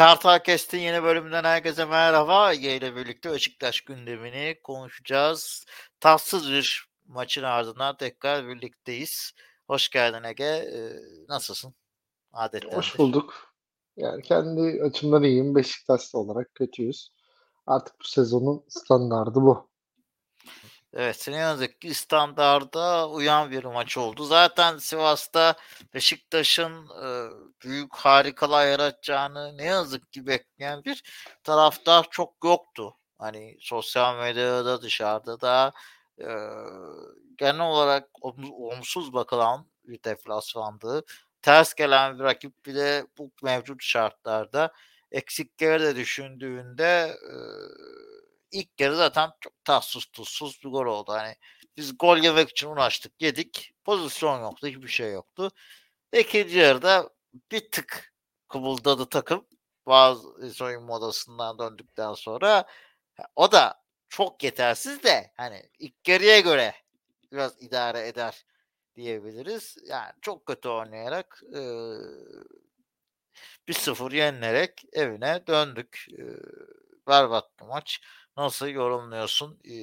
Kartal Kest'in yeni bölümünden herkese merhaba. İle birlikte Beşiktaş gündemini konuşacağız. Tatsız bir maçın ardından tekrar birlikteyiz. Hoş geldin Ege. Ee, nasılsın? Adetlendir. Hoş bulduk. Yani kendi açımdan iyiyim. Beşiktaşlı olarak kötüyüz. Artık bu sezonun standardı bu. Evet ne yazık ki standarda uyan bir maç oldu. Zaten Sivas'ta Beşiktaş'ın e, büyük harikalar yaratacağını ne yazık ki bekleyen bir taraftar çok yoktu. Hani sosyal medyada dışarıda da e, genel olarak olumsuz bakılan bir deplasmandı. Ters gelen bir rakip bir de bu mevcut şartlarda eksikleri de düşündüğünde e, ilk yarı zaten çok tatsız tuzsuz bir gol oldu. Hani biz gol yemek için uğraştık yedik. Pozisyon yoktu. Hiçbir şey yoktu. İkinci yarıda bir tık kıvıldadı takım. Bazı soyunma odasından döndükten sonra o da çok yetersiz de hani ilk yarıya göre biraz idare eder diyebiliriz. Yani çok kötü oynayarak e, 1-0 yenilerek evine döndük. E, berbat bir maç. Nasıl yorumluyorsun? E,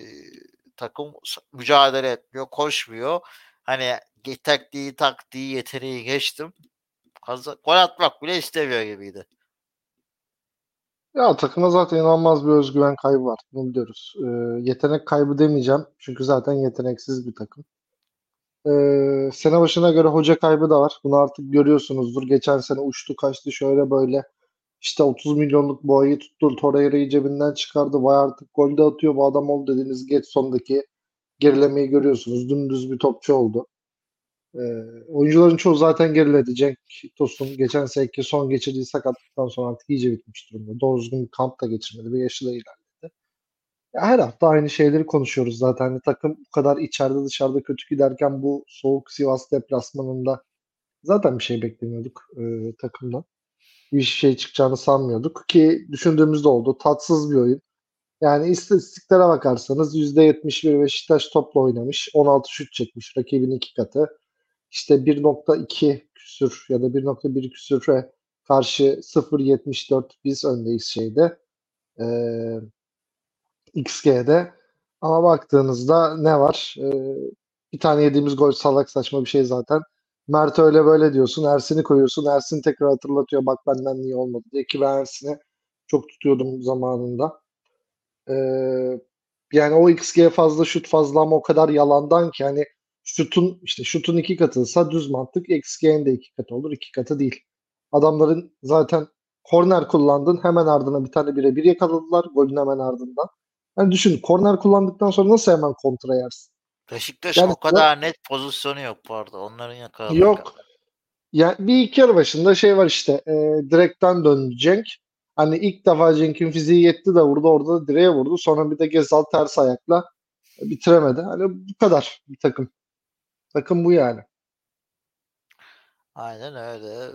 takım mücadele etmiyor, koşmuyor. Hani taktiği, taktiği, yeteneği geçtim. Gol atmak bile istemiyor gibiydi. Ya takıma zaten inanılmaz bir özgüven kaybı var. Bunu biliyoruz. Ee, yetenek kaybı demeyeceğim. Çünkü zaten yeteneksiz bir takım. Ee, sene başına göre hoca kaybı da var. Bunu artık görüyorsunuzdur. Geçen sene uçtu kaçtı şöyle böyle. İşte 30 milyonluk boğayı tuttu. Torreira'yı cebinden çıkardı. Vay artık golde atıyor bu adam oldu dediğiniz Getson'daki gerilemeyi görüyorsunuz. Dümdüz bir topçu oldu. Ee, oyuncuların çoğu zaten geriledi. Cenk Tosun geçen seneki son geçirdiği sakatlıktan sonra artık iyice bitmiş durumda. Doğru düzgün bir kamp da geçirmedi ve yaşı da ilerledi. Ya her hafta aynı şeyleri konuşuyoruz zaten. Hani takım bu kadar içeride dışarıda kötü giderken bu soğuk Sivas deplasmanında zaten bir şey beklemiyorduk e, takımdan bir şey çıkacağını sanmıyorduk ki düşündüğümüzde oldu. Tatsız bir oyun. Yani istatistiklere bakarsanız %71 Beşiktaş topla oynamış. 16 şut çekmiş. Rakibin iki katı. İşte 1.2 küsür ya da 1.1 küsüre karşı 0.74 biz öndeyiz şeyde. Ee, XG'de. Ama baktığınızda ne var? Ee, bir tane yediğimiz gol salak saçma bir şey zaten. Mert öyle böyle diyorsun. Ersin'i koyuyorsun. Ersin tekrar hatırlatıyor bak benden niye olmadı diye ki ben Ersin'i çok tutuyordum zamanında. Ee, yani o XG fazla şut fazla ama o kadar yalandan ki hani şutun işte şutun iki katıysa düz mantık XG'nin de iki katı olur. iki katı değil. Adamların zaten korner kullandın hemen ardına bir tane birebir yakaladılar golün hemen ardından. Yani düşün korner kullandıktan sonra nasıl hemen kontra yersin? Beşiktaş yani, o kadar net pozisyonu yok bu arada. Onların yakaladığı. Yok. Yani bir iki yarı başında şey var işte e, direkten döndü Cenk. Hani ilk defa Cenk'in fiziği yetti de vurdu orada da direğe vurdu. Sonra bir de Gezal ters ayakla bitiremedi. Hani bu kadar bir takım. Takım bu yani. Aynen öyle.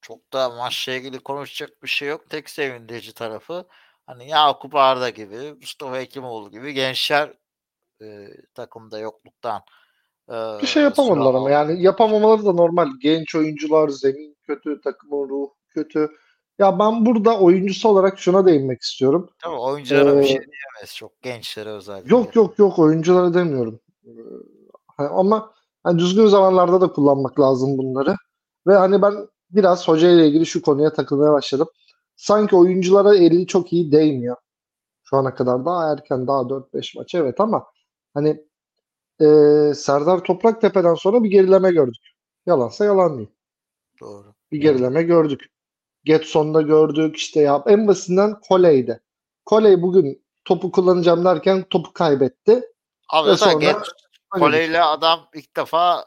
Çok da maçla ilgili konuşacak bir şey yok. Tek sevindirici tarafı hani Yakup Arda gibi, Mustafa Hekimoğlu gibi gençler e, takımda yokluktan. E, bir şey yapamadılar ama yani yapamamaları da normal. Genç oyuncular, zemin kötü, takımın ruh kötü. Ya ben burada oyuncusu olarak şuna değinmek istiyorum. Tabii oyunculara ee, bir şey diyemeyiz. Çok gençlere özellikle. Yok yok yok oyunculara demiyorum. Ee, ama hani düzgün zamanlarda da kullanmak lazım bunları. Ve hani ben biraz hoca ile ilgili şu konuya takılmaya başladım. Sanki oyunculara eli çok iyi değmiyor. Şu ana kadar daha erken daha 4-5 maç evet ama Hani e, Serdar Topraktepe'den sonra bir gerileme gördük. Yalansa yalan değil. Doğru. Bir gerileme gördük. Getson'da gördük işte ya en basitinden Koley'de. Koley bugün topu kullanacağım derken topu kaybetti. Abi sonra Koley'le adam ilk defa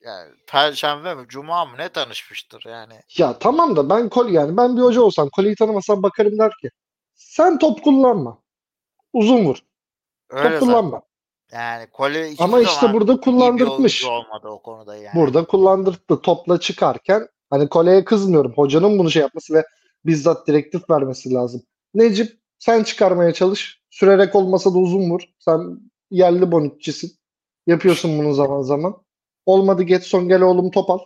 yani Perşembe mi Cuma mı ne tanışmıştır yani. Ya tamam da ben Kol yani ben bir hoca olsam Koley'i tanımasam bakarım der ki sen top kullanma. Uzun vur. Öyle top kullanma. Yani Kole Ama işte burada kullandırtmış. olmadı o konuda yani. Burada kullandırttı. Topla çıkarken hani Kole'ye kızmıyorum. Hocanın bunu şey yapması ve bizzat direktif vermesi lazım. Necip sen çıkarmaya çalış. Sürerek olmasa da uzun vur. Sen yerli bonitçisin. Yapıyorsun bunu zaman zaman. Olmadı Getson gel oğlum top al.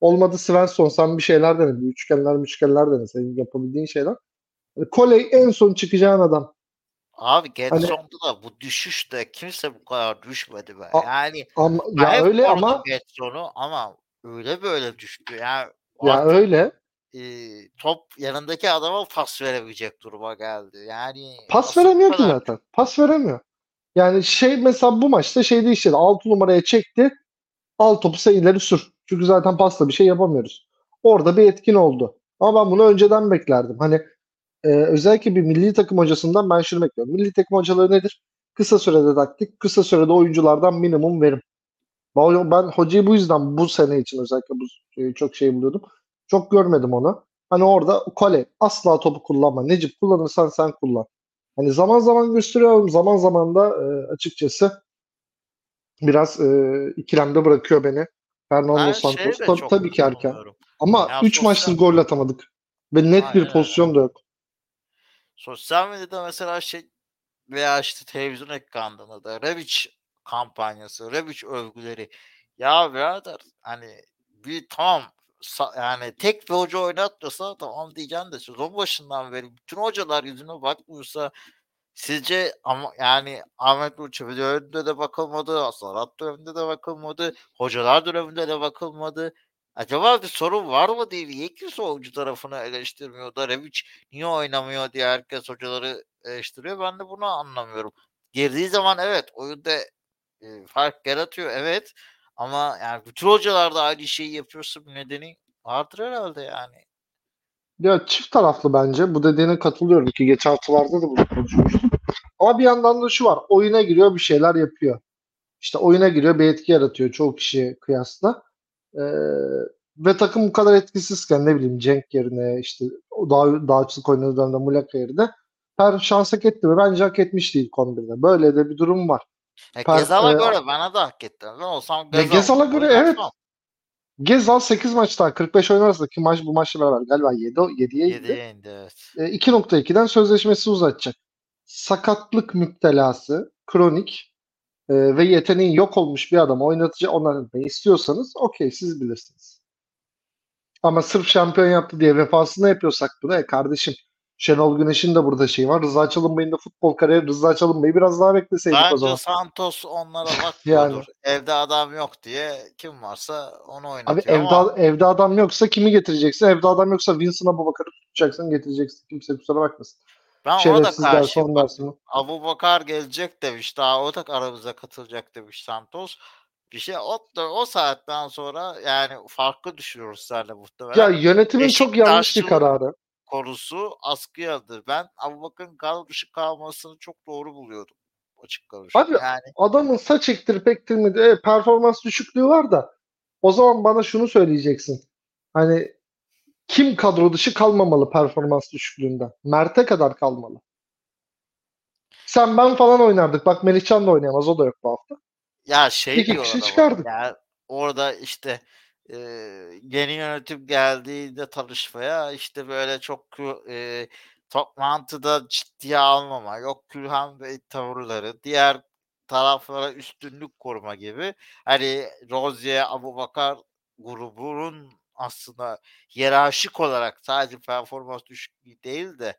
Olmadı Svensson sen bir şeyler dene. Bir üçgenler üçgenler dene. Senin yapabildiğin şeyler. Koley en son çıkacağın adam. Abi Hani Getson'da da bu düşüşte kimse bu kadar düşmedi be. Yani ama, ya öyle ama Getson'u ama öyle böyle düştü. Yani ya artık öyle. e, top yanındaki adama pas verebilecek duruma geldi. Yani Pas veremiyor ki zaten. Pas veremiyor. Yani şey mesela bu maçta şey değişti. 6 numaraya çekti. Al topu ileri sür. Çünkü zaten pasla bir şey yapamıyoruz. Orada bir etkin oldu. Ama ben bunu önceden beklerdim. Hani e, özellikle bir milli takım hocasından ben şunu bekliyorum. Milli takım hocaları nedir? Kısa sürede taktik, kısa sürede oyunculardan minimum verim. Ben, hocayı bu yüzden bu sene için özellikle bu e, çok şey buluyordum. Çok görmedim onu. Hani orada kale asla topu kullanma. Necip kullanırsan sen kullan. Hani zaman zaman gösteriyorum. Zaman zaman da e, açıkçası biraz e, ikilemde bırakıyor beni. Fernando ben Santos de tabii, ki erken. Ama Ya 3 sosyal maçtır gol atamadık. Ve net bir aynen öyle. pozisyon da yok. Sosyal medyada mesela şey veya işte televizyon ekranlarında da Rebic kampanyası, Rebic övgüleri. Ya birader hani bir tamam yani tek bir hoca oynatmasa tamam diyeceğim de sezon başından beri bütün hocalar yüzüne bakmıyorsa sizce ama yani Ahmet Nur Çebi de bakılmadı, Asarat döneminde de bakılmadı, hocalar döneminde de bakılmadı. Acaba bir sorun var mı diye niye kimse oyuncu tarafını eleştirmiyor da Rebic niye oynamıyor diye herkes hocaları eleştiriyor. Ben de bunu anlamıyorum. Girdiği zaman evet oyunda e, fark yaratıyor evet ama yani bütün hocalar da aynı şeyi yapıyorsa nedeni vardır herhalde yani. Ya çift taraflı bence. Bu dediğine katılıyorum ki geçen haftalarda da bunu konuşmuştuk. Ama bir yandan da şu var. Oyuna giriyor bir şeyler yapıyor. İşte oyuna giriyor bir etki yaratıyor çoğu kişiye kıyasla. Ee, ve takım bu kadar etkisizken ne bileyim Cenk yerine işte o daha dağcılık oynadığı dönemde Muleka yerine her şans hak etti mi? Bence hak etmişti ilk 11'de. Böyle de bir durum var. Ya Per, Gezal'a e, göre bana da hak etti. Ben olsam Gezal Gezal'a göre evet. Gezal 8 maçta 45 oyun arasında ki maç bu maçla beraber galiba 7, 7'ye indi. 7'ye indi evet. E, 2.2'den sözleşmesi uzatacak. Sakatlık müptelası, kronik e, ve yeteneği yok olmuş bir adamı oynatıcı oynatmayı istiyorsanız okey siz bilirsiniz. Ama sırf şampiyon yaptı diye vefasını yapıyorsak bunu e kardeşim Şenol Güneş'in de burada şey var. Rıza Çalınbay'ın da futbol kariyeri Rıza Çalınbay'ı biraz daha bekleseydik o Bence zaman. Santos onlara Yani bakmıyordur. Evde adam yok diye kim varsa onu abi oynatıyor evde ama evde adam yoksa kimi getireceksin? Evde adam yoksa Vincent Aboubakır'ı tutacaksın, getireceksin. Kimse kusura bakmasın. Ben ona da dersin. Abu Bakar gelecek demiş. Daha o da aramıza katılacak demiş Santos. Bir şey o, o saatten sonra yani farklı düşünüyoruz seninle Ya muhtemelen. yönetimin çok yanlış bir kararı. konusu askıya. Ben Abu Bakar'ın dışı kalmasını çok doğru buluyordum. Açık Abi konuşayım. Yani adamın saç ektirip ektirmedi. Evet, performans düşüklüğü var da o zaman bana şunu söyleyeceksin. Hani kim kadro dışı kalmamalı performans düşüklüğünden? Mert'e kadar kalmalı. Sen ben falan oynardık. Bak Melihcan da oynayamaz. O da yok bu hafta. ya şey İki diyorlar kişi çıkardık. ya orada işte e, yeni yönetim geldiğinde tanışmaya işte böyle çok e, toplantıda ciddiye almama yok Külhan Bey tavırları diğer taraflara üstünlük kurma gibi hani Rozier Abubakar grubunun aslında hiyerarşik olarak sadece performans düşüklüğü değil de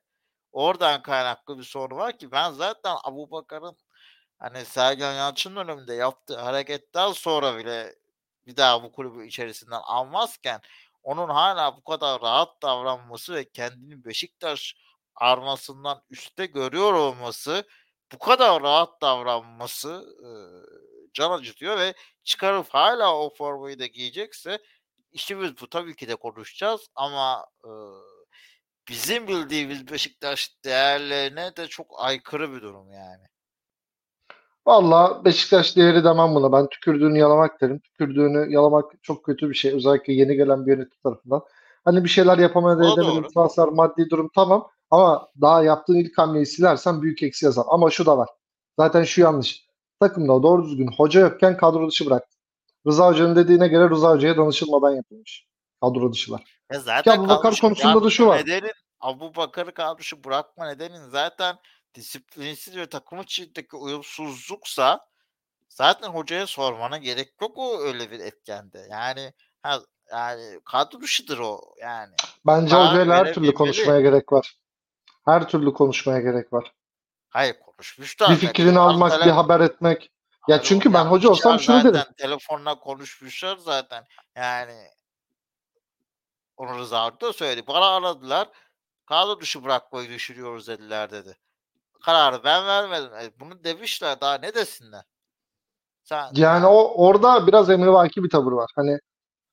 oradan kaynaklı bir sorun var ki ben zaten Abubakar'ın hani Sergen Yalçın döneminde yaptığı hareketten sonra bile bir daha bu kulübü içerisinden almazken onun hala bu kadar rahat davranması ve kendini Beşiktaş armasından üstte görüyor olması bu kadar rahat davranması e, can acıtıyor ve çıkarıp hala o formayı da giyecekse işimiz bu tabii ki de konuşacağız ama e, bizim bildiğimiz Beşiktaş değerlerine de çok aykırı bir durum yani. Valla Beşiktaş değeri demem buna. Ben tükürdüğünü yalamak derim. Tükürdüğünü yalamak çok kötü bir şey. Özellikle yeni gelen bir yönetim tarafından. Hani bir şeyler yapamadı O edemedim. Transfer maddi durum tamam. Ama daha yaptığın ilk hamleyi silersen büyük eksi yazar. Ama şu da var. Zaten şu yanlış. Takımda doğru düzgün hoca yokken kadro dışı bıraktı. Rıza Hoca'nın dediğine göre Rıza Hoca'ya danışılmadan yapılmış. Kadro dışılar. Ya Ki zaten Abu Bakar konusunda da şu var. nedenin Abu Bakar'ı kadroşu bırakma nedenin zaten disiplinsiz ve takım içindeki uyumsuzluksa zaten hocaya sormana gerek yok o öyle bir etkende. Yani ha, yani kadro dışıdır o yani. Bence hocayla her türlü konuşmaya gerek var. Her türlü konuşmaya gerek var. Hayır konuşmuşlar. Bir fikrini almak, bir haber etmek. Ya çünkü ben hoca olsam şunu derim. zaten, Telefonla konuşmuşlar zaten. Yani onu Rıza Avcı da söyledi. Bana aradılar. Kadro dışı bırakmayı düşünüyoruz dediler dedi. Kararı ben vermedim. E, bunu demişler daha ne desinler? Sen Yani o orada biraz emrivaki bir tavır var. Hani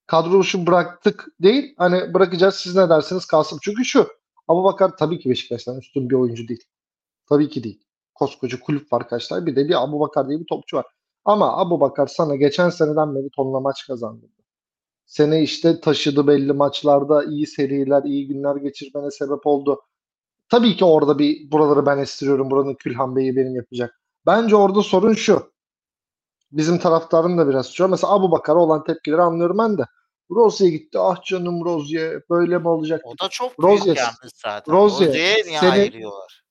kadro dışı bıraktık değil. Hani bırakacağız siz ne dersiniz kalsın. Çünkü şu Abubakar tabii ki Beşiktaş'tan üstün bir oyuncu değil. Tabii ki değil. Koskoca kulüp var kaçlar. Bir de bir Abubakar diye bir topçu var. Ama Abubakar sana geçen seneden beri tonla maç kazandırdı. Seni işte taşıdı belli maçlarda iyi seriler, iyi günler geçirmene sebep oldu. Tabii ki orada bir buraları ben estiriyorum. Buranın Külhan Bey'i benim yapacak. Bence orada sorun şu. Bizim taraftarın da biraz şu. Mesela Abu Bakar'a olan tepkileri anlıyorum ben de. Rozier gitti. Ah canım Rozier. Böyle mi olacak? o da çok büyük Rozier- yalnız zaten. Rozier, Rozier'e niye seni- ayırıyorlar?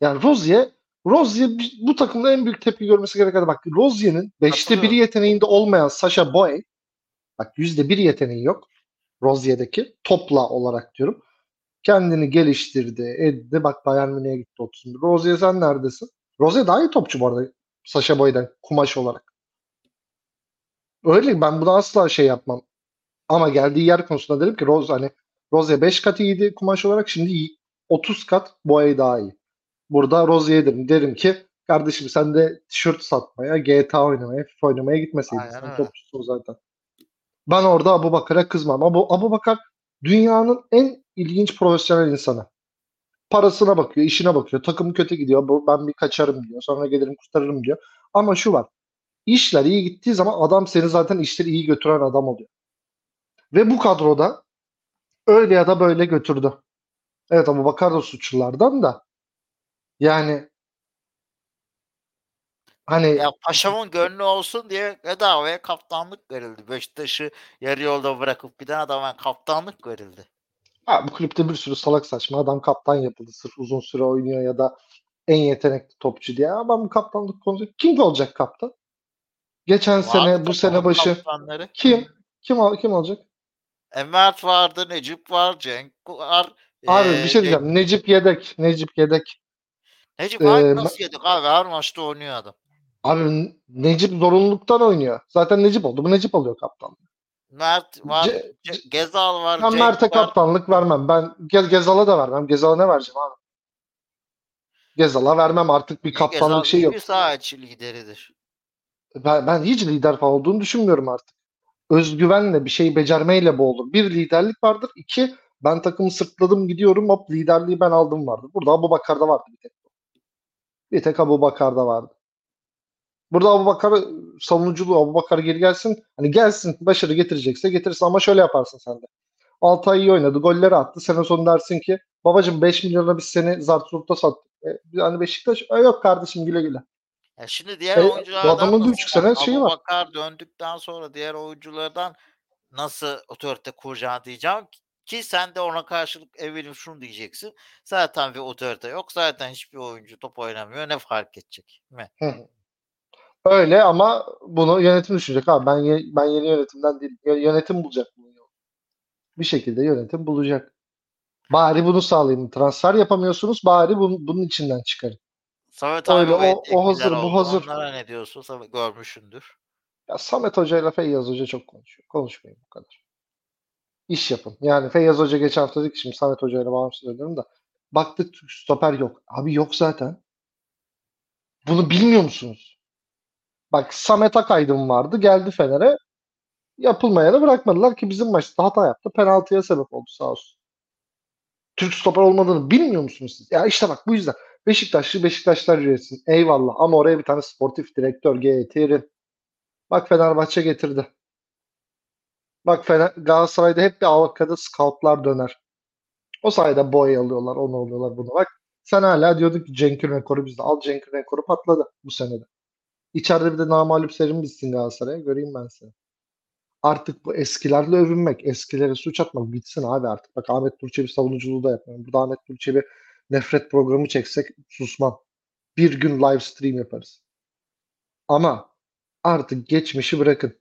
Yani Rozier, Rozier bu takımda en büyük tepki görmesi gereken bak Rozier'in 5'te 1 Katılıyorum. yeteneğinde olmayan Sasha Boye bak %1 yeteneği yok Rozier'deki topla olarak diyorum. Kendini geliştirdi, etti. Bak Bayern Münih'e gitti 31. Rozier sen neredesin? Rozier daha iyi topçu bu arada Sasha Boy'dan kumaş olarak. Öyle ben buna asla şey yapmam. Ama geldiği yer konusunda derim ki Rose hani Rozier 5 kat iyiydi kumaş olarak şimdi iyi. 30 kat Boye daha iyi. Burada Rozier'e derim. Ki kardeşim sen de tişört satmaya, GTA oynamaya, FIFA oynamaya gitmeseydin. Aynen Sen topçusun zaten. Ben orada Abu Bakar'a kızmam. Abu, Abu Bakar dünyanın en ilginç profesyonel insanı. Parasına bakıyor, işine bakıyor. Takım kötü gidiyor. Bu- Ben bir kaçarım diyor. Sonra gelirim kurtarırım diyor. Ama şu var. İşler iyi gittiği zaman adam seni zaten işleri iyi götüren adam oluyor. Ve bu kadroda öyle ya da böyle götürdü. Evet Abu Bakar da suçlulardan da. Yani hani Ya paşamın gönlü olsun diye bedavaya kaptanlık verildi. Beşiktaş'ı yarı yolda bırakıp giden adama kaptanlık verildi. Ha, bu kulüpte bir sürü salak saçma adam kaptan yapıldı. Sırf uzun süre oynuyor ya da en yetenekli topçu diye. Ama bu kaptanlık konusu kim olacak kaptan? Geçen sene Vardı bu sene başı kaptanları. kim? Kim ol- kim olacak? E, Mert vardı, Necip var, Cenk var. Abi e, bir şey Cenk- diyeceğim. Necip yedek. Necip yedek. Necip Ee, abi nasıl yedik abi? Her maçta oynuyor adam. Abi Necip zorunluluktan oynuyor. Zaten Necip oldu. Bu Necip alıyor kaptan. Mert var, Ce- Ce- Gezal var, Ben Mert'e kaptanlık vermem. Ben Ge- Gezal'a da vermem. Gezal'a ne vereceğim abi? Gezal'a vermem artık bir Gezal kaptanlık şey iyi yok. bir saha içi lideridir. Ben, ben hiç lider falan olduğunu düşünmüyorum artık. Özgüvenle bir şey becermeyle bu olur. Bir liderlik vardır. İki ben takımı sırtladım gidiyorum hop liderliği ben aldım vardı. Burada Abu Bakar'da vardı bir tek. Bir tek Abu Bakar'da vardı. Burada Abu Bakar savunuculuğu Abu Bakar geri gelsin. Hani gelsin başarı getirecekse getirsin ama şöyle yaparsın sen de. Altay iyi oynadı. Golleri attı. Sene sonu dersin ki babacım 5 milyona biz seni Zartürk'ta sattık. E, yani Beşiktaş "E, yok kardeşim güle güle. Ya şimdi diğer E, oyunculardan adamın nasıl buçuk sene şeyi var. Abubakar döndükten sonra diğer oyunculardan nasıl otorite kuracağını diyeceğim ki- sen de ona karşılık eminim şunu diyeceksin. Zaten bir otorite yok. Zaten hiçbir oyuncu top oynamıyor. Ne fark edecek? Mi? Öyle ama bunu yönetim düşünecek abi. Ben ye- ben yeni yönetimden değil. Yö- Yönetim bulacak bunu. Bir şekilde yönetim bulacak. Bari bunu sağlayın. Transfer yapamıyorsunuz. Bari bunun, bunun içinden çıkarın. Samet Öyle, abi o- o hazır, bu hazır. Onlara ne diyorsun? Samet görmüşsündür. Ya Samet Hoca ile Feyyaz Hoca çok konuşuyor. Konuşmayın bu kadar. İş yapın. Yani Feyyaz Hoca geçen hafta dedi ki şimdi Samet Hoca ile bağımsız ediyorum da baktık stoper yok. Abi yok zaten. Bunu bilmiyor musunuz? Bak Samet Akaydın vardı. Geldi Fener'e. Yapılmayanı bırakmadılar ki bizim maçta hata yaptı. Penaltıya sebep oldu sağ olsun. Türk stoper olmadığını bilmiyor musunuz siz? Ya işte bak bu yüzden. Beşiktaşlı Beşiktaşlar üretsin. Eyvallah. Ama oraya bir tane sportif direktör getirin. Bak Fenerbahçe getirdi. Bak Fener, Galatasaray'da hep bir arkada scoutlar döner. O sayede boy alıyorlar, onu alıyorlar, bunu. Bak sen hala diyordun ki Cenk'in rekoru bizde. Al Cenk'in rekoru patladı bu senede. İçeride bir de namağlup serim bitsin Galatasaray'a. Göreyim ben seni. Artık bu eskilerle övünmek, eskilere suç atmak bitsin abi artık. Bak Ahmet Turçevi savunuculuğu da yapmıyorum. Burada Ahmet Turçevi nefret programı çeksek susmam. Bir gün live stream yaparız. Ama artık geçmişi bırakın.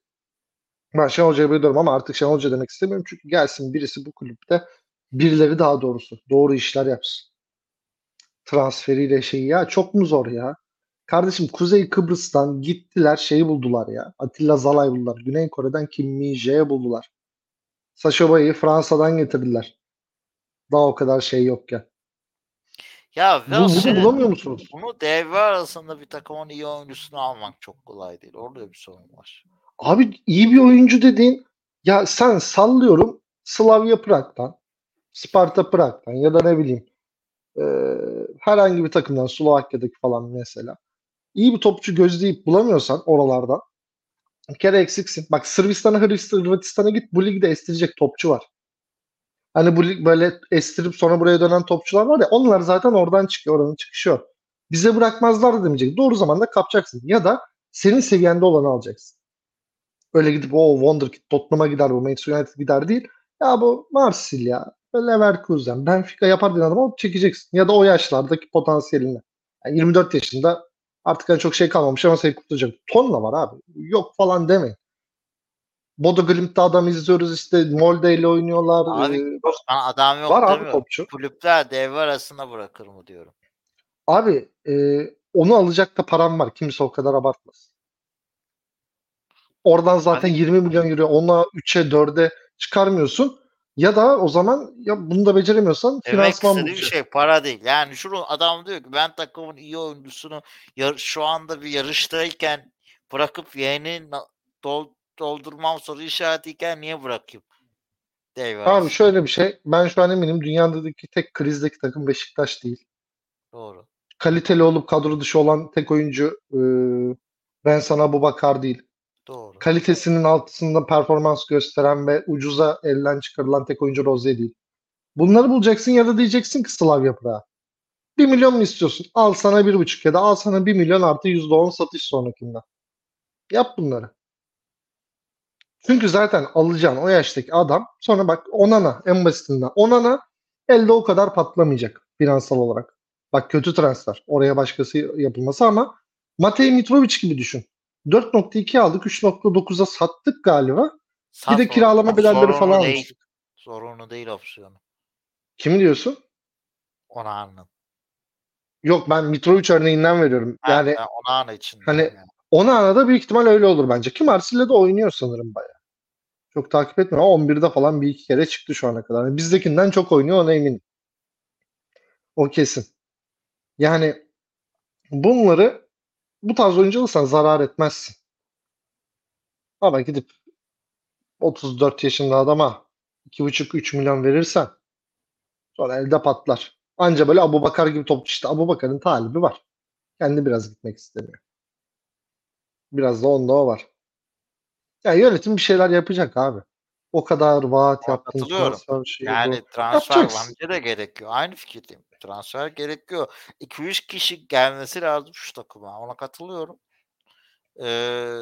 Ben Şenol Hoca'yı biliyorum ama artık Şenol Hoca demek istemiyorum. Çünkü gelsin birisi bu kulüpte birileri daha doğrusu doğru işler yapsın. Transferiyle şeyi ya çok mu zor ya? Kardeşim Kuzey Kıbrıs'tan gittiler şeyi buldular ya. Atilla Zalay buldular. Güney Kore'den Kim Mi-jae'yi buldular. Boey'i Fransa'dan getirdiler. Daha o kadar şey yokken. Ya ve bunu senin bulamıyor musunuz? bunu devre arasında bir takımın iyi oyuncusunu almak çok kolay değil. Orada bir sorun var. Abi iyi bir oyuncu dediğin ya sen sallıyorum Slavia Prag'dan, Sparta Prag'dan ya da ne bileyim e, herhangi bir takımdan Slovakya'daki falan mesela. İyi bir topçu gözleyip bulamıyorsan oralardan bir kere eksiksin. Bak Sırbistan'a Hırvatistan'a git bu ligde estirecek topçu var. Hani bu lig böyle estirip sonra buraya dönen topçular var ya onlar zaten oradan çıkıyor oranın çıkışı. Bize bırakmazlar demeyecek. Doğru zamanda kapacaksın. Ya da senin seviyende olanı alacaksın. Öyle gidip o Wonderkid Tottenham'a gider bu Manchester United gider değil. Ya bu Marsilya, Leverkusen, Benfica yapar dediğin adamı çekeceksin. Ya da o yaşlardaki potansiyeline. Yani 24 yaşında artık hani çok şey kalmamış ama seni kurtaracak. Tonla var abi. Yok falan demeyin. Bodo Glimt'te adam izliyoruz işte Molde ile oynuyorlar. Abi, Ee, Ben adam yok var abi topçu. Kulüpler devre arasında bırakır mı diyorum. Abi e, onu alacak da param var. Kimse o kadar abartmaz. Oradan zaten Abi- 20 milyon euro ona 3'e 4'e çıkarmıyorsun. Ya da o zaman ya bunu da beceremiyorsan Demek finansman istediği bir bulacaksın. şey para değil. Yani şunu adam diyor ki ben takımın iyi oyuncusunu yar- şu anda bir yarıştayken bırakıp yeğeni na- dol- doldurmam soru işaretiyken niye bırakayım? Abi arasında. şöyle bir şey. Ben şu an eminim dünyadaki tek krizdeki takım Beşiktaş değil. Doğru. Kaliteli olup kadro dışı olan tek oyuncu e, ben sana bu bakar değil. Doğru. Kalitesinin altısında performans gösteren ve ucuza elden çıkarılan tek oyuncu Rozier değil. Bunları bulacaksın ya da diyeceksin ki Slavia Prag'a. 1 milyon mu istiyorsun? Al sana 1,5 ya da al sana 1 milyon artı %10 satış sonrakinden. Yap bunları. Çünkü zaten alacağın o yaştaki adam sonra bak Onana en basitinden. Onana elde o kadar patlamayacak finansal olarak. Bak kötü transfer. Oraya başkası yapılması ama Matej Mitrovic gibi düşün. 4.2 aldık 3.9'a sattık galiba. Bir de kiralama bedelleri Sorunu falan değil. almıştık. Sorunu değil opsiyonu. Kimi diyorsun? Onu anladım. Yok ben Mitrovic örneğinden veriyorum. Yani ben onu anı için. hani- yani. Onana da büyük ihtimal öyle olur bence. Ki Marsilya'da oynuyor sanırım bayağı. Çok takip etmiyorum ama 11'de falan bir iki kere çıktı şu ana kadar. Yani bizdekinden çok oynuyor ona eminim. O kesin. Yani bunları bu tarz oyuncu alırsan zarar etmezsin. Ama gidip 34 yaşında adama 2,5-3 milyon verirsen sonra elde patlar. Anca böyle Abu Bakar gibi topçu işte Abu Bakar'ın talibi var. Kendi biraz gitmek istemiyor. Biraz da onda o var. Yani yönetim bir şeyler yapacak abi. O kadar vaat Ona yaptın. transfer şeyi bu. Yani transfer Yapacaksın. bence de gerekiyor. Aynı fikirdeyim. Transfer gerekiyor. 2-3 kişi gelmesi lazım şu takıma. Ona katılıyorum. Ee,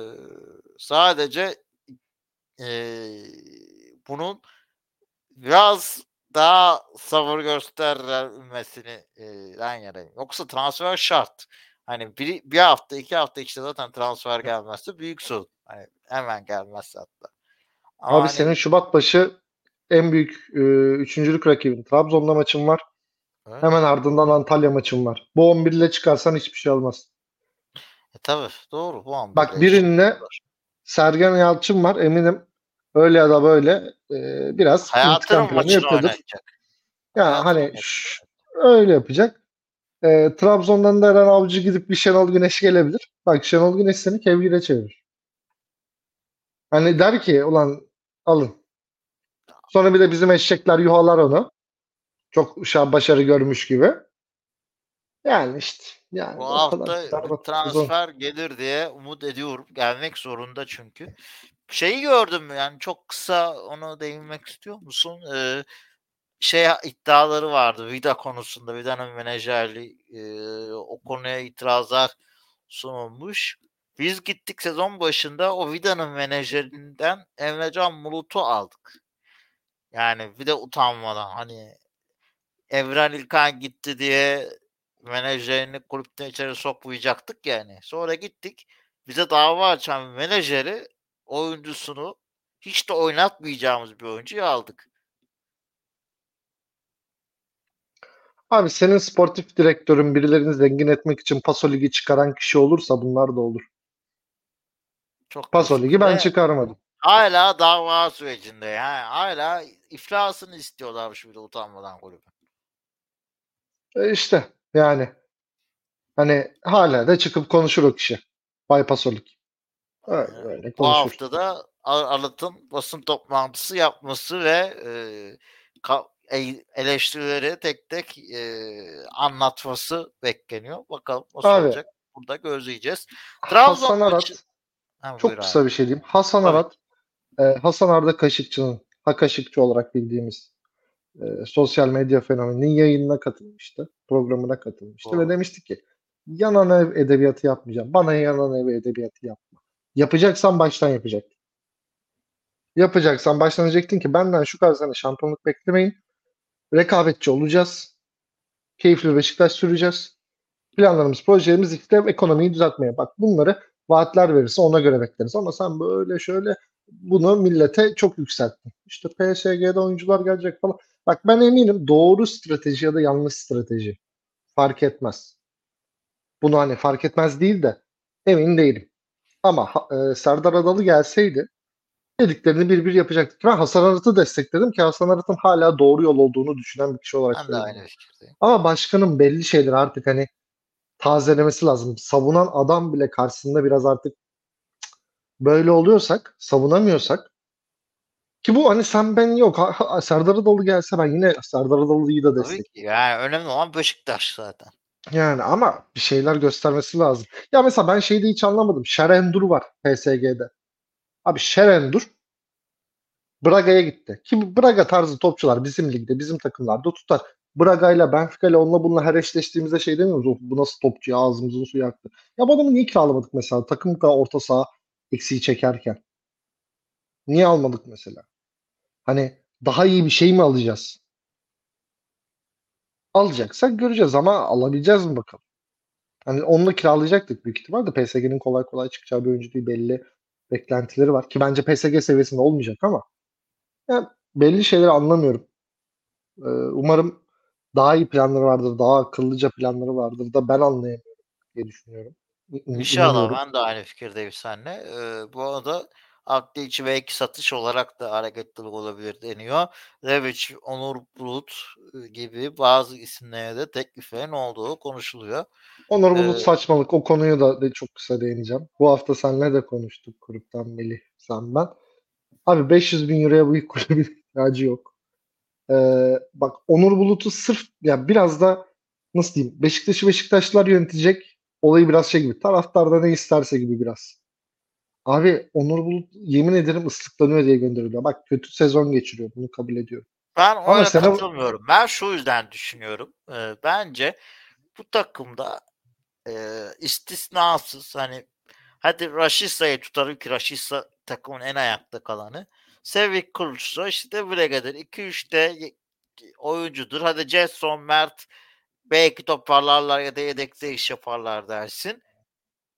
sadece ee, bunun biraz daha sabır göstermesini ben yanayım. Yoksa transfer şart. Hani bir, bir hafta iki hafta işte zaten transfer gelmezse büyük sorun. Hani hemen gelmezse hatta. Ama Abi hani- senin Şubat başı en büyük e, üçüncülük rakibin Trabzon'da maçın var. Evet. Hemen ardından Antalya maçın var. Bu 11 ile çıkarsan hiçbir şey olmaz. E, tabii doğru. Bu Bak birinde şey. Sergen Yalçın var. Eminim öyle ya da böyle e, biraz Hayatının maçını yapıyordur. oynayacak. Ya Hayatının hani şş, öyle yapacak. E, Trabzon'dan da Eren Avcı gidip bir Şenol Güneş gelebilir. Bak Şenol Güneş seni kevgire çevirir. Hani der ki ulan alın. Sonra bir de bizim eşekler yuhalar onu. Çok şu an başarı görmüş gibi. Yani işte. Yani Bu hafta kadar transfer gelir diye umut ediyorum. Gelmek zorunda çünkü. Şeyi gördüm yani çok kısa onu değinmek istiyor musun? Ee, şey iddiaları vardı Vida konusunda. Vida'nın menajerliği e, o konuya itirazlar sunulmuş. Biz gittik sezon başında o Vida'nın menajerinden Emrecan Bulut'u aldık. Yani bir de utanmadan hani Evren İlkan gitti diye menajerini kulüpten içeri sokmayacaktık yani. Sonra gittik. Bize dava açan menajeri oyuncusunu hiç de oynatmayacağımız bir oyuncuyu aldık. Abi senin sportif direktörün birilerini zengin etmek için Paso Ligi çıkaran kişi olursa bunlar da olur. Çok Paso Ligi ben çıkarmadım. Hala dava sürecinde yani. Hala iflasını istiyorlarmış bir de utanmadan kulübü. E işte yani hani hala da çıkıp konuşur o kişi. Bay Paso Ligi. Öyle, Aynen. öyle Bu konuşur. hafta da Al- Alat'ın basın toplantısı yapması ve e, ka- eleştirileri tek tek e, anlatması bekleniyor. Bakalım nasıl Abi olacak? Burada gözleyeceğiz. Hasan Trabzon Arat maçı. Ha, çok buyur abi. kısa bir şey diyeyim. Hasan Tabii. Arat e, Hasan Arda Kaşıkçı'nın Ha Kaşıkçı olarak bildiğimiz e, sosyal medya fenomeninin yayınına katılmıştı. Programına katılmıştı ve Doğru. demişti ki yanan ev edebiyatı yapmayacağım. Bana yanan ev edebiyatı yapma. Yapacaksan baştan yapacaktın. Yapacaksan baştan diyecektin ki benden şu kadar sene şampiyonluk beklemeyin. Rekabetçi olacağız. Keyifli Beşiktaş süreceğiz. Planlarımız, projelerimiz işte ekonomiyi düzeltmeye. Bak bunları vaatler verirse ona göre bekleriz. Ama sen böyle şöyle bunu millete çok yükselttin. İşte PSG'de oyuncular gelecek falan. Bak ben eminim doğru strateji ya da yanlış strateji fark etmez. Bunu hani fark etmez değil de emin değilim. Ama e, Serdar Adalı gelseydi dediklerini bir bir yapacaktık. Ben Hasan Arat'ı destekledim ki Hasan Arat'ın hala doğru yol olduğunu düşünen bir kişi olarak Ben de aynı fikirdeyim. Ama başkanın belli şeyleri artık hani tazelemesi lazım. Savunan adam bile karşısında biraz artık böyle oluyorsak, savunamıyorsak ki bu hani sen ben yok. Ha, ha, Serdar Adalı gelse ben yine Serdar Adalı'yı da Tabii destek. ki. Yani önemli olan Beşiktaş zaten. Yani ama bir şeyler göstermesi lazım. Ya mesela ben şeyde hiç anlamadım. Şerendur var PSG'de. Abi Şerendur Braga'ya gitti. Ki Braga tarzı topçular bizim ligde, bizim takımlarda tutar. Braga'yla, Benfica'yla onunla bununla her eşleştiğimizde şey demiyoruz. "Of, bu nasıl topçu ya ağzımızın suyu aktı. Ya bu adamı niye kiralamadık mesela? Takım kadar orta saha eksiği çekerken. Niye almadık mesela? Hani daha iyi bir şey mi alacağız? Alacaksak göreceğiz ama alabileceğiz mi bakalım. Hani onunla kiralayacaktık büyük ihtimal de PSG'nin kolay kolay çıkacağı bir oyuncu değil belli beklentileri var. Ki bence PSG seviyesinde olmayacak ama yani belli şeyleri anlamıyorum. Ee, umarım daha iyi planları vardır, daha akıllıca planları vardır da ben anlayamıyorum diye düşünüyorum. İ- İnşallah İnanıyorum. ben de aynı fikirdeyim seninle. Ee, bu arada aklı içi belki satış olarak da hareketlilik olabilir deniyor. Rebic, Onur Bulut gibi bazı isimlere de tekliflerin olduğu konuşuluyor. Onur Bulut Ee, saçmalık. O konuyu da de çok kısa değineceğim. Bu hafta seninle de konuştuk gruptan Melih, sen ben. Abi 500 bin euroya bu kulübün ihtiyacı yok. Ee, bak Onur Bulut'u sırf ya biraz da nasıl diyeyim Beşiktaş'ı Beşiktaşlılar yönetecek olayı biraz şey gibi taraftar da ne isterse gibi biraz. Abi Onur Bulut yemin ederim ıslıklanıyor diye gönderiliyor. Bak kötü sezon geçiriyor bunu kabul ediyorum. Ben Ama öyle sene katılmıyorum. Ben şu yüzden düşünüyorum. Ee, bence bu takımda e, istisnasız hani hadi Raşitsa'yı tutarım ki Raşitsa takımın en ayakta kalanı. Sevik Kılıçso işte Bregadır. 2-3 de oyuncudur. Hadi Jetson, Mert belki toparlarlar ya da yedekte iş yaparlar dersin.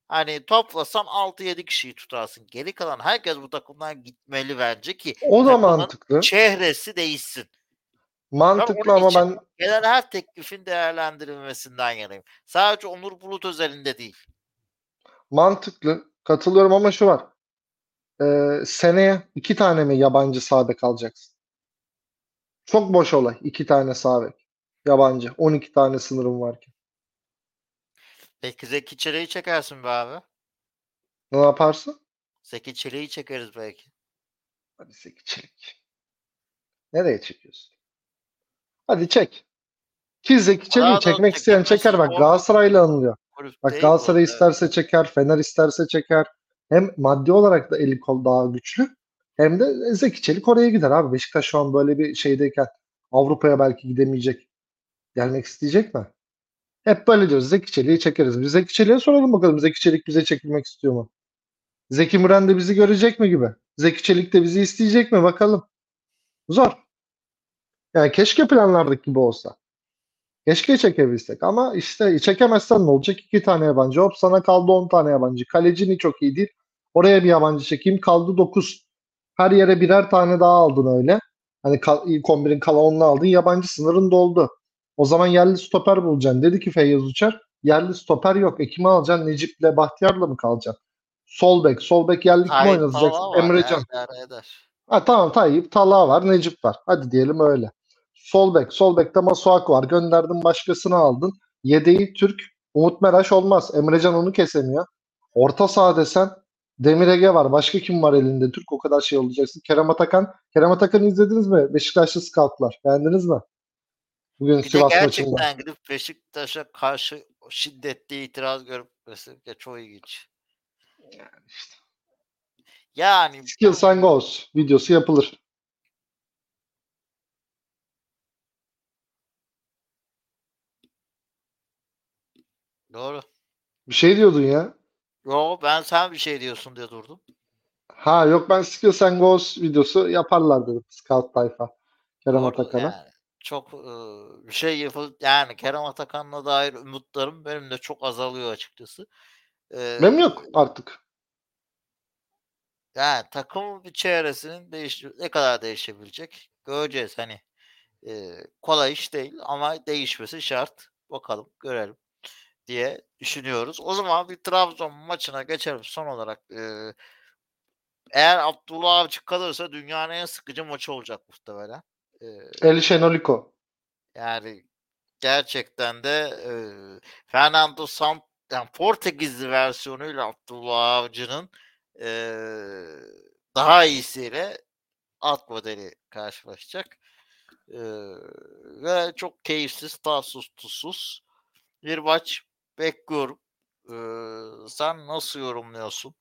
Hani toplasan 6-7 kişiyi tutarsın. Geri kalan herkes bu takımdan gitmeli bence ki o da mantıklı. çehresi değişsin. Mantıklı ama ben gelen her teklifin değerlendirilmesinden yanayım. Sadece Onur Bulut özelinde değil. mantıklı katılıyorum ama şu var. Ee, seneye iki tane mi yabancı sağ bek alacaksın? Çok boş olay. iki tane sağ bek. Yabancı. 12 tane sınırım varken. Peki Zeki Çelik'i çekersin be abi. Ne yaparsın? Zeki Çelik'i çekeriz belki. Hadi Zeki Çelik. Nereye çekiyorsun? Hadi çek. Ki Zeki Çelik'i çekmek isteyen çeker. Bak Galatasaray'la anılıyor. Bak Galatasaray isterse çeker, Fener isterse çeker. Hem maddi olarak da eli kol daha güçlü. Hem de Zeki Çelik oraya gider abi. Beşiktaş şu an böyle bir şeydeyken Avrupa'ya belki gidemeyecek. Gelmek isteyecek mi? Hep böyle diyoruz. Zeki Çelik'i çekeriz. Biz Zeki Çelik'e soralım bakalım. Zeki Çelik bize çekilmek istiyor mu? Zeki Müren de bizi görecek mi gibi? Zeki Çelik de bizi isteyecek mi? Bakalım. Zor. Yani keşke planlardık gibi olsa. Keşke çekebilsek ama işte çekemezsen ne olacak? İki tane yabancı. Hop sana kaldı 10 tane yabancı. Kalecini çok iyi değil. Oraya bir yabancı çekeyim. Kaldı 9. Her yere birer tane daha aldın öyle. Hani kal- ilk 11'in kalanını aldın. Yabancı sınırın doldu. O zaman yerli stoper bulacaksın. Dedi ki Feyyaz Uçar. Yerli stoper yok. E kimi alacaksın? Necip'le Bahtiyar'la mı kalacaksın? Sol bek. Sol bek yerli kim ya, Emrecan. Ha, tamam Tayyip, Talha var, Necip var. Hadi diyelim öyle. Sol bek. Sol bekte Masuak var. Gönderdin başkasını aldın. Yedeği Türk. Umut Meraş olmaz. Emrecan onu kesemiyor. Orta saha desen Demir Ege var. Başka kim var elinde? Türk o kadar şey olacaksın. Kerem Atakan. Kerem Atakan'ı izlediniz mi? Beşiktaşlı scoutlar. Beğendiniz mi? Bugün Bir de Sivas maçında. gerçekten gidip Beşiktaş'a karşı şiddetli itiraz görmesi de çok ilginç. İşte. Yani Skills and Goals videosu yapılır. doğru. Bir şey diyordun ya. Yo ben sen bir şey diyorsun diye durdum. Ha yok ben Skills and Goals videosu yaparlar dedim. Scout tayfa. Kerem Atakan'a. yani çok e, bir şey yapıl yani Kerem Atakan'la dair umutlarım benim de çok azalıyor açıkçası. E, Benim yok artık. Yani takım bir çevresinin değiş ne kadar değişebilecek göreceğiz hani. E, kolay iş değil ama değişmesi şart. Bakalım görelim diye düşünüyoruz. O zaman bir Trabzon maçına geçelim son olarak. E, eğer Abdullah Avcı kalırsa dünyanın en sıkıcı maçı olacak muhtemelen. E, El Şenoliko. yani gerçekten de e, Fernando Sant yani Portekizli versiyonuyla Abdullah Avcı'nın e, daha iyisiyle alt modeli karşılaşacak. E, ve çok keyifsiz, tatsız, tuzsuz bir maç bekliyorum. E, sen nasıl yorumluyorsun?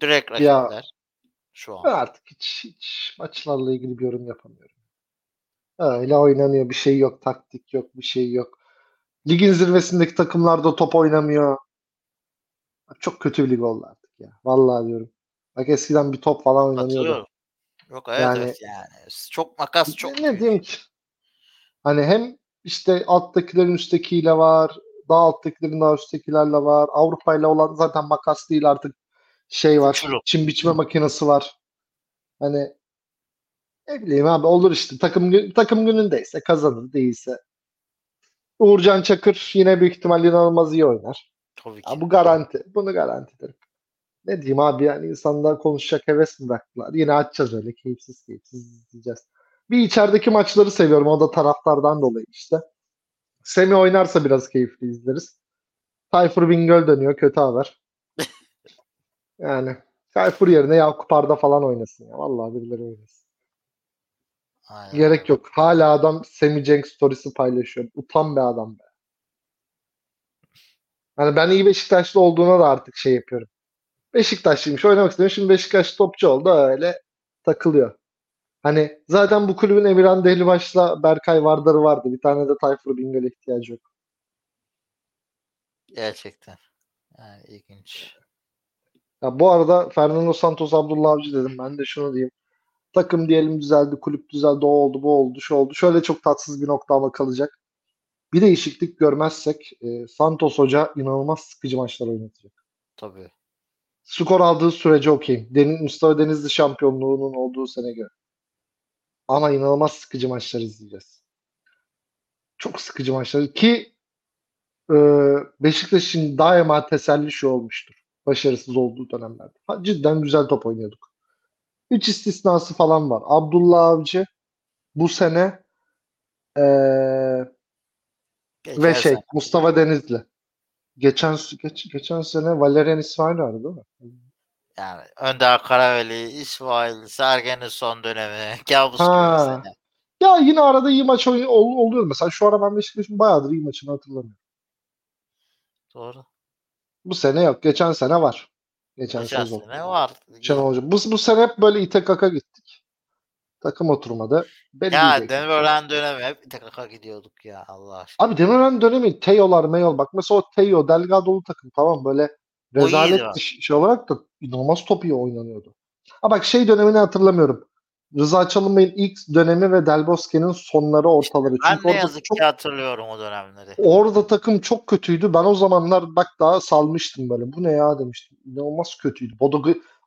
Direkt Ya, rakipler şu an. artık hiç, hiç maçlarla ilgili bir yorum yapamıyorum. Öyle oynanıyor. Bir şey yok. Taktik yok. Bir şey yok. Ligin zirvesindeki takımlar da top oynamıyor. Çok kötü bir lig oldu artık ya. Vallahi diyorum. Bak eskiden bir top falan oynanıyordu. Yok evet Yani- evet yani. Çok makas çok ne büyük. diyeyim ki? Hani hem işte alttakilerin üsttekiyle var. Daha alttakilerin daha üsttekilerle var. Avrupa ile olan zaten makas değil artık şey var. Uçurum. Çim biçme makinesi var. Hani ne bileyim abi olur işte. Takım takım günündeyse kazanır değilse. Uğurcan Çakır yine büyük ihtimal inanılmaz iyi oynar. Tabii ki. Ya bu garanti. Bunu garanti ederim. Ne diyeyim abi yani insanlar konuşacak heves mi bıraktılar? Yine açacağız öyle keyifsiz keyifsiz izleyeceğiz. Bir içerideki maçları seviyorum. O da taraftardan dolayı işte. Semi oynarsa biraz keyifli izleriz. Tayfur Bingöl dönüyor. Kötü haber. Yani Tayfur yerine Yakup Arda falan oynasın ya. Vallahi birileri oynasın. Aynen. Gerek yok. Hala adam Semi Cenk storiesi paylaşıyor. Utan be adam be. Hani ben iyi Beşiktaşlı olduğuna da artık şey yapıyorum. Beşiktaşlıymış oynamak istiyorum. Şimdi Beşiktaş topçu oldu öyle takılıyor. Hani zaten bu kulübün Emirhan Dehlibaş'la Berkay Vardar'ı vardı. Bir tane de Tayfur Bingöl'e ihtiyacı yok. Gerçekten. Yani ilginç. Ya bu arada Fernando Santos Abdullah Avcı dedim. Ben de şunu diyeyim. Takım diyelim düzeldi, kulüp düzeldi, o oldu, bu oldu, şu oldu. Şöyle çok tatsız bir nokta ama kalacak. Bir değişiklik görmezsek e, Santos Hoca inanılmaz sıkıcı maçlar oynatacak. Tabii. Skor aldığı sürece okeyim. Deniz, Mustafa Denizli şampiyonluğunun olduğu sene göre. Ama inanılmaz sıkıcı maçlar izleyeceğiz. Çok sıkıcı maçlar ki e, Beşiktaş'ın daima teselli şu olmuştur. Başarısız olduğu dönemlerde. Ha, cidden güzel top oynuyorduk. Üç istisnası falan var. Abdullah Avcı bu sene e, Geçen ve şey sene. Mustafa Denizli. Geçen geç, geçen sene Valerian İsmail vardı değil mi? Yani Önder Karaveli, İsmail, Sergen'in son dönemi, kabus Ha. gibi. Ya yine arada iyi maç oluyor. Mesela şu ara ben Beşiktaş'ın bayağıdır iyi maçını hatırlamıyorum. Doğru. Bu sene yok. Geçen sene var. Geçen, Geçen sezon. sene var. Şenol Hoca. Bu, bu sene hep böyle ite kaka gittik. Takım oturmadı. Belli Ya. Demirören dönemi hep tekrar gidiyorduk ya Allah aşkına. Abi Demirören dönemi Teo'lar Meyol. Bak mesela o Teo, Delgado'lu takım tamam böyle rezalet şey olarak da inanılmaz top iyi oynanıyordu. Ha bak şey dönemini hatırlamıyorum. Rıza Çalınbay'ın ilk dönemi ve Del Bosque'nin sonları ortaları. Ben Çünkü ne yazık çok ki hatırlıyorum o dönemleri. Orada takım çok kötüydü. Ben o zamanlar bak daha salmıştım böyle. Bu ne ya demiştim. İnanılmaz kötüydü. Bodo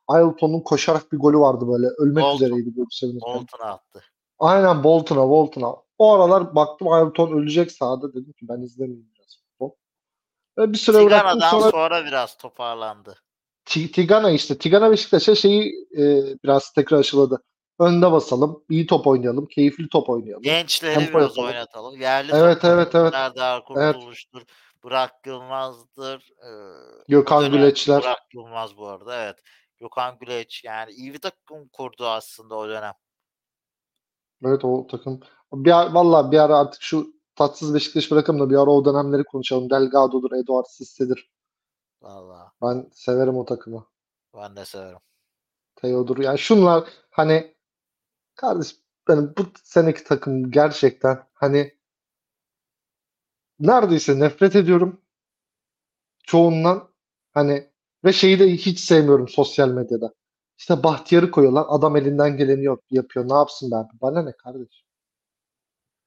Ailton'un koşarak bir golü vardı böyle. Ölmek Bolton. üzereydi böyle sevinirken. Bolton'a attı. Aynen Bolton'a, Bolton'a. O aralar baktım Ailton ölecek sahada. Dedim ki ben izlemeyeyim biraz futbol. Ve bir süre bıraktım Tigana'dan sonra sonra biraz toparlandı. Ti- Tigana işte. Tigana Beşiktaş'a şeyi e, biraz tekrar aşıladı. Önde basalım, iyi top oynayalım, keyifli top oynayalım. Gençleri Tempo biraz yapalım. oynatalım. Yerli Evet, evet, evet. Serdar Evet. Kurtuluş'tur. Burak Yılmaz'dır. Ee, Gökhan Güleçler. Burak Yılmaz bu arada evet. Gökhan Güleç yani iyi bir takım kurdu aslında o dönem. Evet o takım. Bir ara, vallahi bir ara artık şu tatsız Beşiktaş bırakalım da bir ara o dönemleri konuşalım. Delgado'dur, Eduard Sisse'dir. Valla Ben severim o takımı. ben de severim. Theodor. Yani şunlar hani kardeş benim bu seneki takım gerçekten hani neredeyse nefret ediyorum çoğundan hani ve şeyi de hiç sevmiyorum sosyal medyada. İşte Bahtiyar'ı koyuyorlar. Adam elinden geleni yok, yapıyor. Ne yapsın ben? Bana ne kardeş?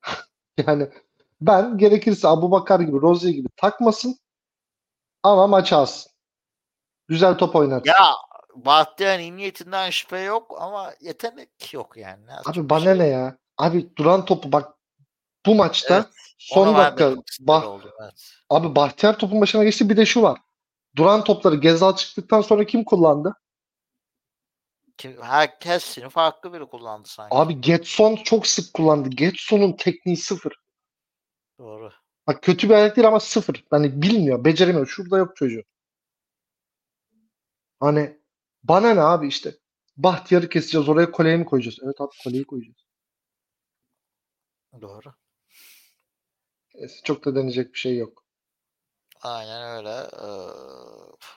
Yani ben gerekirse Abubakar gibi, Rozier gibi takmasın ama maç alsın. Güzel top oynatsın. Ya Bahtiyar'ın niyetinden şüphe yok ama yetenek yok yani. Ne Abi bana şey ne ya? Abi duran topu bak bu maçta Evet, son dakika bah, oldum, evet. abi Bahtiyar topun başına geçti bir de şu var. Duran topları Gezal çıktıktan sonra kim kullandı? Kim, herkesini farklı biri kullandı sanki. Abi Getson çok sık kullandı. Getson'un tekniği sıfır. Doğru. Bak kötü bir ayak değil ama sıfır. Hani bilmiyor, beceremiyor. Şurada yok çocuğu. Hani bana ne abi işte. Bahtiyar'ı keseceğiz. Oraya koleyi mi koyacağız? Evet abi koleyi koyacağız. Doğru. Neyse, çok da deneyecek bir şey yok. Aynen öyle. Ee,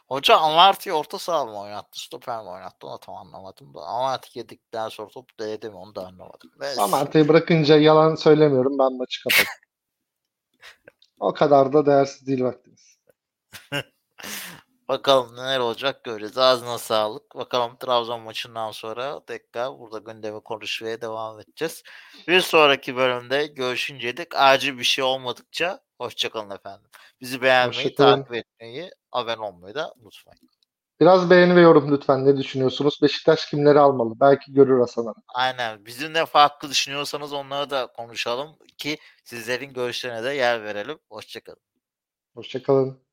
hoca Amarty'yi orta saha mı oynattı? Stoper mi oynattı? Onu tam anlamadım da. Amarty yedikten sonra top değdi mi? Onu da anlamadım. Neyse. Ama Arta'yı bırakınca yalan söylemiyorum. Ben maçı kapattım. o kadar da değersiz değil vaktimiz. Bakalım neler olacak göreceğiz. Ağzına sağlık. Bakalım Trabzon maçından sonra tekrar burada gündemi konuşmaya devam edeceğiz. Bir sonraki bölümde görüşünceye dek acil bir şey olmadıkça hoşçakalın efendim. Bizi beğenmeyi, Hoşçakalın. takip etmeyi, abone olmayı da unutmayın. Biraz beğeni ve yorum lütfen. Ne düşünüyorsunuz? Beşiktaş kimleri almalı? Belki görür Hasan abi. Aynen. Bizimle farklı düşünüyorsanız onları da konuşalım ki sizlerin görüşlerine de yer verelim. Hoşçakalın. Hoşçakalın.